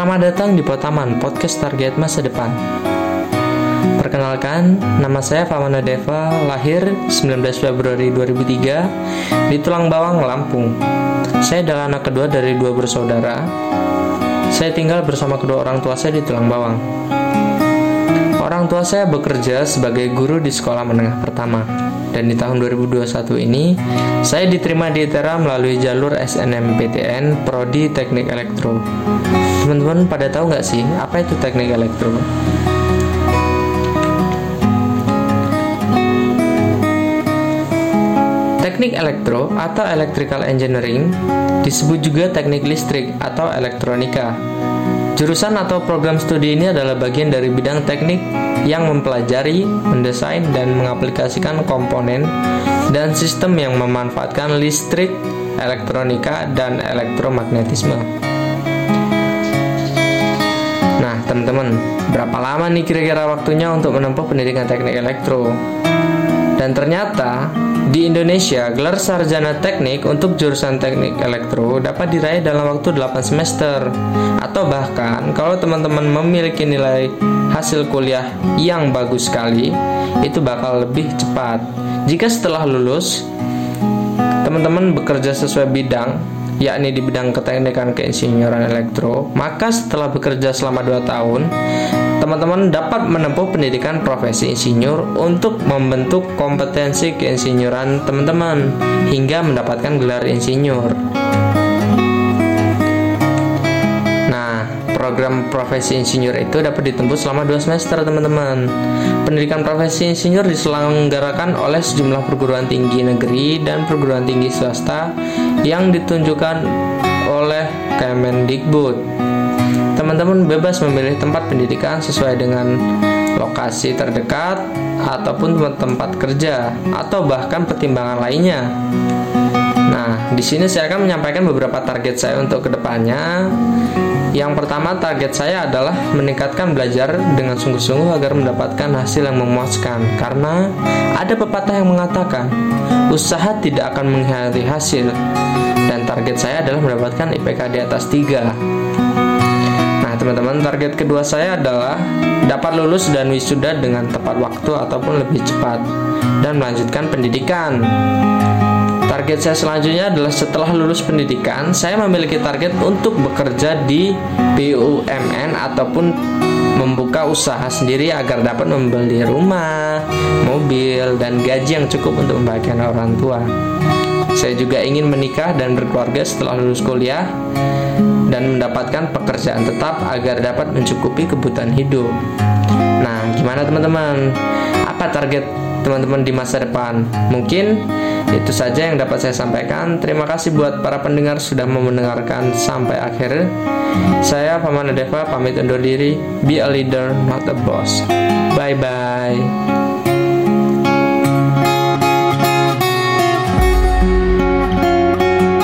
Selamat datang di Potaman, podcast target masa depan. Perkenalkan, nama saya Famana Deva, lahir 19 Februari 2003 di Tulang Bawang, Lampung. Saya adalah anak kedua dari dua bersaudara. Saya tinggal bersama kedua orang tua saya di Tulang Bawang. Orang tua saya bekerja sebagai guru di sekolah menengah pertama dan di tahun 2021 ini saya diterima di ITERA melalui jalur SNMPTN Prodi Teknik Elektro. Teman-teman pada tahu nggak sih apa itu teknik elektro? Teknik elektro atau electrical engineering disebut juga teknik listrik atau elektronika. Jurusan atau program studi ini adalah bagian dari bidang teknik yang mempelajari, mendesain, dan mengaplikasikan komponen dan sistem yang memanfaatkan listrik, elektronika, dan elektromagnetisme. Teman-teman, berapa lama nih kira-kira waktunya untuk menempuh pendidikan teknik elektro? Dan ternyata di Indonesia, gelar sarjana teknik untuk jurusan teknik elektro dapat diraih dalam waktu 8 semester. Atau bahkan kalau teman-teman memiliki nilai hasil kuliah yang bagus sekali, itu bakal lebih cepat. Jika setelah lulus, teman-teman bekerja sesuai bidang, yakni di bidang keteknikan keinsinyuran elektro, maka setelah bekerja selama 2 tahun, teman-teman dapat menempuh pendidikan profesi insinyur untuk membentuk kompetensi keinsinyuran teman-teman hingga mendapatkan gelar insinyur. Nah, program profesi insinyur itu dapat ditempuh selama 2 semester, teman-teman. Pendidikan profesi insinyur diselenggarakan oleh sejumlah perguruan tinggi negeri dan perguruan tinggi swasta yang ditunjukkan oleh Kemendikbud teman-teman bebas memilih tempat pendidikan sesuai dengan lokasi terdekat ataupun tempat kerja atau bahkan pertimbangan lainnya. Nah, di sini saya akan menyampaikan beberapa target saya untuk ke depannya. Yang pertama, target saya adalah meningkatkan belajar dengan sungguh-sungguh agar mendapatkan hasil yang memuaskan. Karena ada pepatah yang mengatakan, usaha tidak akan mengkhianati hasil. Dan target saya adalah mendapatkan IPK di atas 3 teman-teman target kedua saya adalah dapat lulus dan wisuda dengan tepat waktu ataupun lebih cepat dan melanjutkan pendidikan Target saya selanjutnya adalah setelah lulus pendidikan, saya memiliki target untuk bekerja di BUMN ataupun membuka usaha sendiri agar dapat membeli rumah, mobil, dan gaji yang cukup untuk membahagiakan orang tua. Saya juga ingin menikah dan berkeluarga setelah lulus kuliah dan mendapatkan pekerjaan tetap agar dapat mencukupi kebutuhan hidup. Nah, gimana teman-teman? Apa target teman-teman di masa depan? Mungkin itu saja yang dapat saya sampaikan. Terima kasih buat para pendengar sudah mendengarkan sampai akhir. Saya Pamana Deva pamit undur diri. Be a leader, not a boss. Bye bye.